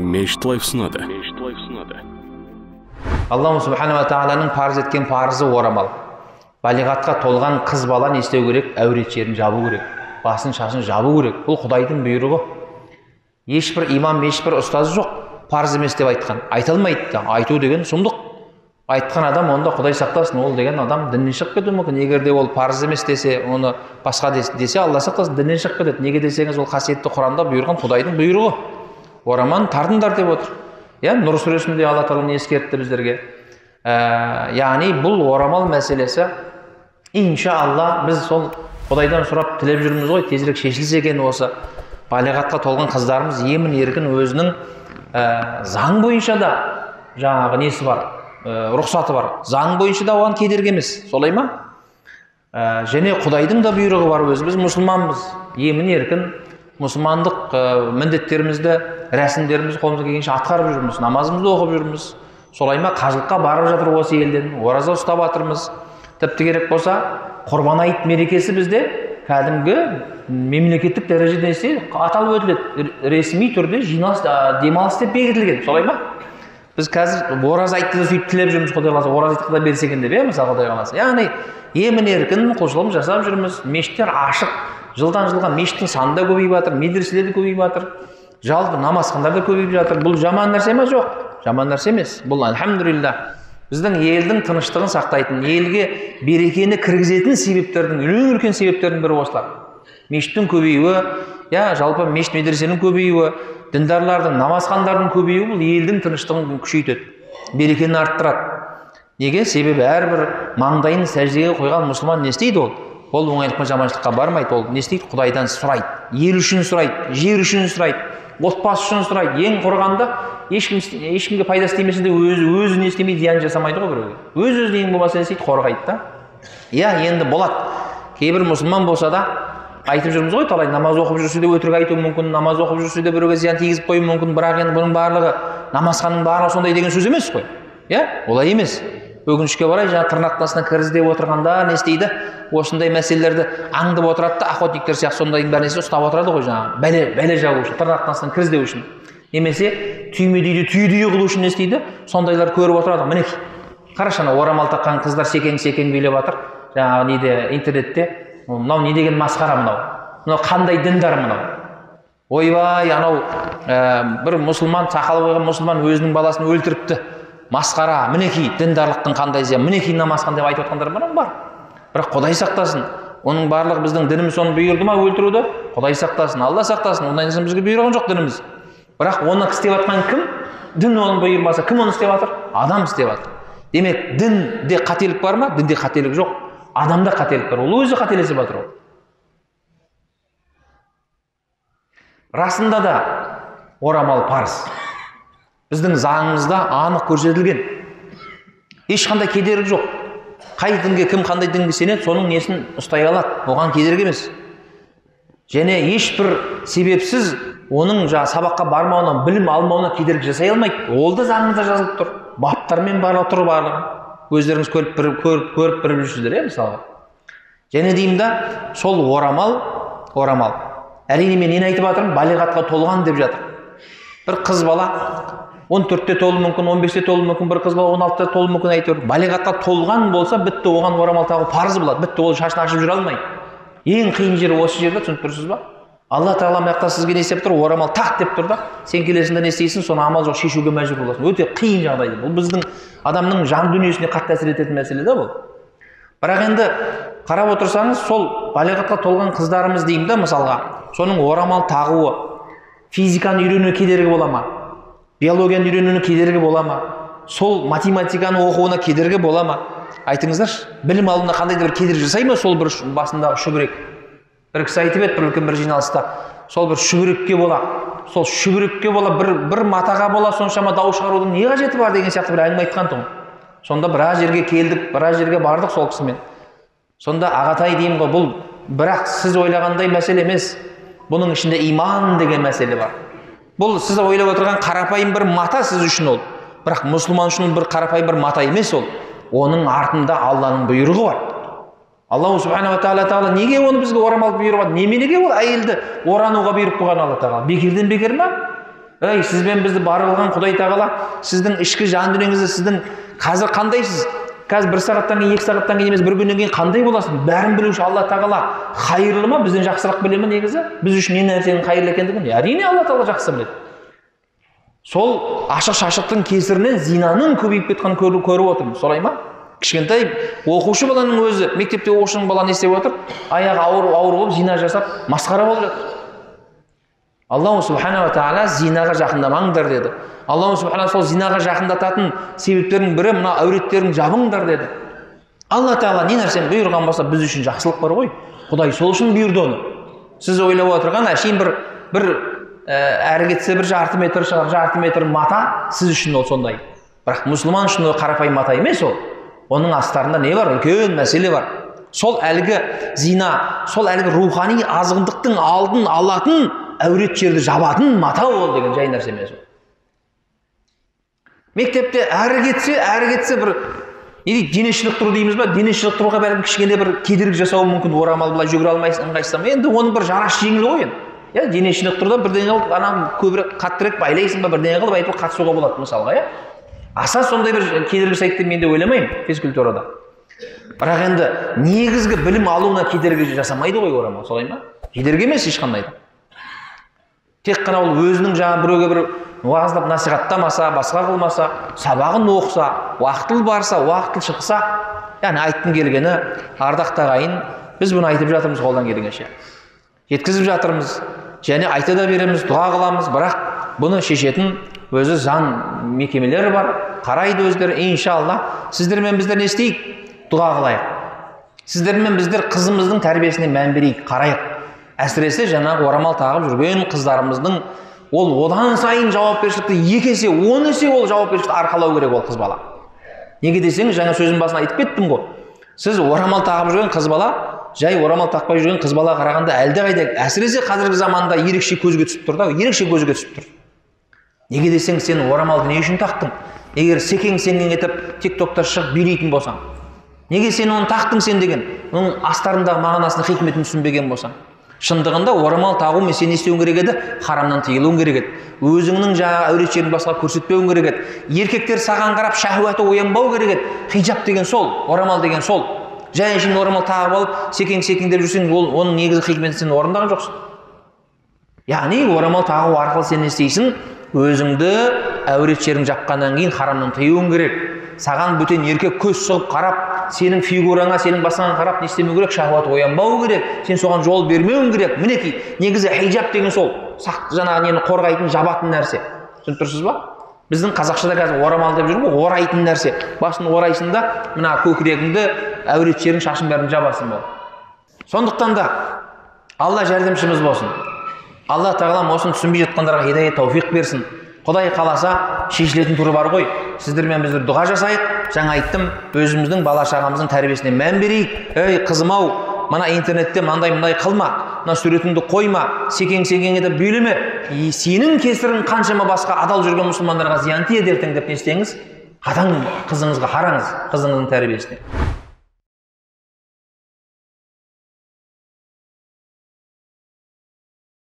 мешіт лайф ұсынады мешіт аллаху субханала тағаланың парыз еткен парызы орамал. Балиғатқа толған қыз бала не істеу керек әурет жерін жабу керек басын шашын жабу керек. Бұл құдайдың бұйрығы. Ешбір имам ешбір ұстаз жоқ парыз емес деп айтқан. Айта алмайды айту деген сұмдық. Айтқан адам онда құдай сақтасын ол деген адам діннен шығып кетуі мүмкін. Егер де ол парыз емес десе оны басқа дес- десе алла сақтасын діннен шығып кетеді. Неге десеңіз ол қасиетті құранда бұйырған құдайдың бұйрығы. Ораманы тартыңдар деп отыр. Иә нұр сүресінде алла тағала ескертті біздерге? Ә, яғни бұл орамал мәселесі иншалла біз сол құдайдан сұрап тілеп жүрміз ғой тезірек шешілсе екен осы. Балиғатқа толған қыздарымыз емін еркін өзінің ә, заң бойынша да жаңағы несі бар ә, рұқсаты бар. Заң бойынша да оған кедергі емес. Солай ма? Ә, және құдайдың да бұйрығы бар. Өзі біз мұсылманбыз. Емін еркін мұсылмандық ә, міндеттерімізді рәсімдерімізді қолымыздан келгенше атқарып жүрміз намазымызды оқып жүрміз. Солай ма? Қажылыққа барып жатыр осы елден ораза ұстап жатырмыз тіпті керек болса құрбан айт мерекесі бізде кәдімгі мемлекеттік дәрежеде аталып өтіледі. Ресми түрде жиналыс ә, демалыс деп бекітілген. Солай ма? Біз қазір ораза айтты да сөйтіп тілеп жүрміз құдай қаласа. Ораза айтты да берсе екен деп иә мысалы құдай қаласа. Яғни емін еркін құлшылығын жасап жүрміз. Мешіттер ашық. Жылдан жылға мешіттің саны да көбейіп жатыр медреселер де көбейіп жатыр. Жалпы намазхандар да көбейіп жатыр. Бұл жаман нәрсе ма? Жоқ. Жаман нәрсе емес. Бұл альхамдулилля біздің елдің тыныштығын сақтайтын елге берекені кіргізетін себептердің ең үлкен себептердің бірі осылар. Мешіттің көбеюі иә жалпы мешіт медресенің көбеюі діндарлардың намазхандардың көбеюі бұл елдің тыныштығын күшейтеді берекені арттырады. Неге? Себебі әрбір маңдайын сәждеге қойған мұсылман не істейді ол? Ол оңайлықпен жаманшылыққа бармайды ол не істейді? Құдайдан сұрайды. Ел үшін сұрайды жер үшін сұрайды отбасы үшін сұрайды. Ең құрығанда ешкім ешкімге пайдасы тимесе де өзі өзі не істемейді зиян жасамайды ғой біреуге. Өз өзіне ең болмаса не істейді? Қорғайды да. Иә енді болады кейбір мұсылман болса да айтып жүрміз ғой талай намаз оқып жүрсе де өтірік айтуы мүмкін намаз оқып жүрсе де біреуге зиян тигізіп қоюы мүмкін. Бірақ енді бұның барлығы намазханның барлығы сондай деген сөз емес қой. Иә олай емес. Өкінішке орай жаңағы тырнақтың астына кір іздеп отырғанда не істейді? Осындай мәселелерді аңдып отырады да охотниктер сияқты сондайдың бәрін ұстап отырады ғой жаңағы? Бәле бәле жабу үшін астынан кір іздеу үшін. Немесе түймедейді түйедей қылу үшін не істейді? Сондайлар көріп отырады. Мінекей қарашы ана орамал таққан қыздар секең секең билеп жатыр. Жаңағы неде интернетте. Мынау не деген масқара мынау? Мынау қандай діндар мынау? Ойбай анау ә, бір мұсылман сақалы қойған мұсылман өзінің баласын өлтіріпті. Масқара мінекей діндарлықтың қандай зиян мінекей намазхан деп айтып жатқандар бар бар? Бірақ құдай сақтасын. Оның барлығы біздің дініміз соны бұйырды ма өлтіруді? Құдай сақтасын алла сақтасын. Ондай нәрсе бізге бұйырған жоқ дініміз. Бірақ оны істеп жатқан кім? Дін оны бұйырмаса кім оны істеп жатыр адам істеп жатыр демек дінде қателік бар ма? Дінде қателік жоқ. Адамда қателік бар. Ол өзі қателесіп жатыр ол. Расында да орамал парыз. Біздің заңымызда анық көрсетілген. Ешқандай кедергі жоқ. Қай дінге кім қандай дінге сенеді соның несін ұстай алады. Оған кедергі емес. Және ешбір себепсіз оның жаңағы сабаққа бармауына білім алмауына кедергі жасай алмайды. Ол да заңымызда жазылып тұр. Баптармен барлығы тұр барлығы. Өздеріңіз көріп көріп көріп біліп жүрсіздер иә мысалға және деймін да сол орамал орамал. Әрине мен нені айтып жатырмын? Балиғатқа толған деп жатыр. Бір қыз бала он төртте толуы мүмкін он бесте толуы мүмкін бір қыз бала он алтыда толуы мүмкін әйтеуір. Балиғатқа толған болса бітті оған орамал тағу парыз болады. Бітті ол шашын ашып жүре алмайды. Ең қиын жері осы жерде түсініп тұрсыз ба? Алла тағала мына жақта сізге не істеп тұр? Орамал тақ деп тұр да сен келесің де не істейсің соны амал жоқ шешуге мәжбүр боласың. Өте қиын жағдай бұл біздің адамның жан дүниесіне қатты әсер ететін мәселе да бұл. Бірақ енді қарап отырсаңыз сол балиғатқа толған қыздарымыз деймін да мысалға. Соның орамал тағуы физиканы үйренуіне кедергі бола ма? Биологияны үйренуіне кедергі бола ма? Сол математиканы оқуына кедергі бола ма? Айтыңыздаршы білім алуына қандай да бір кедергі жасай ма сол бір басындағы шүбірек бір кісі айтып еді бір үлкен бір жиналыста сол бір шүбірекке бола сол шүбірекке бола бір бір матаға бола соншама дауыс шығарудың не қажеті бар? деген сияқты бір әңгіме айтқан тұғын. Сонда біраз жерге келдік біраз жерге бардық сол кісімен. Сонда ағатай деймін ғой бұл бірақ сіз ойлағандай мәселе емес. Бұның ішінде иман деген мәселе бар. Бұл сіз ойлап отырған қарапайым бір мата сіз үшін ол. Бірақ мұсылман үшін бір қарапайым бір мата емес ол. Оның артында алланың бұйрығы бар. Аллаху субханала тағала тағала неге оны бізге орамал бұйырып неменеге ол әйелді орануға бұйырып қойған алла тағала? Бекерден бекер ма ей сізбен бізді бар қылған құдай тағала сіздің ішкі жан дүниеңізді сіздің қазір қандайсыз? Қазір бір сағаттан кейін екі сағаттан кейін емес бір күннен кейін қандай боласың? Бәрін білуші алла тағала қайырлы ма? Бізден жақсырақ біле ма негізі? Біз үшін не нәрсенің қайырлы екендігін? Әрине алла тағала жақсы біледі. Сол ашық шашықтың кесірінен зинаның көбейіп кеткенін көріп, көріп отырмыз солай ма? Кішкентай оқушы баланың өзі мектепте оқушы бала не істеп отыр аяғы ауыр ауыр болып зина жасап масқара болып жатыр. Аллаху субханала тағала зинаға жақындамаңдар деді аллаху субхана сол зинаға жақындататын себептердің бірі мына әуреттерін жабыңдар деді алла тағала не нәрсені бұйырған болса біз үшін жақсылық бар ғой құдай сол үшін бұйырды оны сіз ойлап отырған әшейін бір бір ә, әрі кетсе бір жарты метр шығар жарты метр мата сіз үшін ол сондай бірақ мұсылман үшін ол қарапайым мата емес ол оның астарында не бар үлкен мәселе бар сол әлгі зина сол әлгі рухани азғындықтың алдын алатын әурет жерді жабатын мата ол деген жай нәрсе емес ол. Мектепте әрі кетсе әрі кетсе бір не дейді дене шынықтыру дейміз ба? Дене шынықтыруға бәлкім кішкене бір кедергі жасауы мүмкін. Орамал былай жүгіре алмайсың ыңғайсыздан енді оның бір жарасы жеңіл ғой енді. Иә дене шынықтыруда бірдеңе қылып ана көбірек қаттырақ байлайсың ба? Бірдеңе қылып әйтеуір қатысуға болады мысалға иә. Аса сондай бір кедергі жасайды деп мен де ойламаймын физкультурада. Бірақ енді негізгі білім алуына кедергі жасамайды ғой орамал солай ма? Кедергі емес ешқандай да. Тек қана ол өзінің жаңағы біреуге бір уағыздап насихаттамаса басқа қылмаса сабағын оқыса уақытылы барса уақытылы шықса яғни айтқым келгені ардақты ағайын біз бұны айтып жатырмыз қолдан келгенше. Жеткізіп жатырмыз және айта да береміз дұға қыламыз. Бірақ бұны шешетін өзі заң мекемелері бар қарайды өздері. Иншалла сіздермен біздер не істейік? Дұға қылайық. Сіздермен біздер қызымыздың тәрбиесіне мән берейік қарайық. Әсіресе жаңағы орамал тағып жүрген қыздарымыздың ол одан сайын жауапкершілікті екі есе он есе ол жауапкершілікті арқалау керек ол қыз бала. Неге десеңіз жаңа сөзім басында айтып кеттім ғой. Сіз орамал тағып жүрген қыз бала жай орамал тақпай жүрген қыз балаға қарағанда әлдеқайда әсіресе қазіргі заманда ерекше көзге түсіп тұр да ерекше көзге түсіп тұр. Неге десең сен орамалды не үшін тақтың? Егер секең сеңнен етіп тик токта шығып билейтін болсаң. Неге сен оны тақтың сен деген оның астарындағы мағынасын хикметін түсінбеген болсаң? Шындығында орамал тағумен сен не істеуің керек еді харамнан тыйылуың керек еді. Өзіңнің жаңағы әурет жерін басқаға көрсетпеуің керек еді. Еркектер саған қарап шахуаты оянбау керек еді. Хиджаб деген сол орамал деген сол. Жай әншейін орамал тағып алып секең секеңдеп жүрсең ол оның негізгі хикметін сен орындаған жоқсың. Яғни орамал тағу арқылы сен не істейсің? Өзіңді әурет жерін жапқаннан кейін харамнан тыюың керек. Саған бөтен еркек көз сұғып қарап сенің фигураңа сенің басыңа қарап не істемеу керек шахуат оянбау керек сен соған жол бермеуің керек мінекей негізі хиджаб деген сол сақ жаңағы нені қорғайтын жабатын нәрсе түсініп тұрсыз ба біздің қазақшада қазір орамал деп жүр ғой орайтын нәрсе басын орайсың да мына көкірегіңді әурет жерің шашың бәрін жабасың болды сондықтан да алла жәрдемшіміз болсын алла тағалам осыны түсінбей жатқандарға хидаят тауфиқ берсін құдай қаласа шешілетін түрі бар ғой сіздермен біздер дұға жасайық жаңа айттым өзіміздің бала шағамыздың тәрбиесіне мән берейік. Ей қызым ау мына интернетте мынандай мындай қылма мына суретіңді қойма секең секең етіп билеме сенің кесірің қаншама басқа адал жүрген мұсылмандарға зиян тиеді ертең деп не істеңіз? Қатаң қызыңызға қараңыз қызыңыздың тәрбиесіне.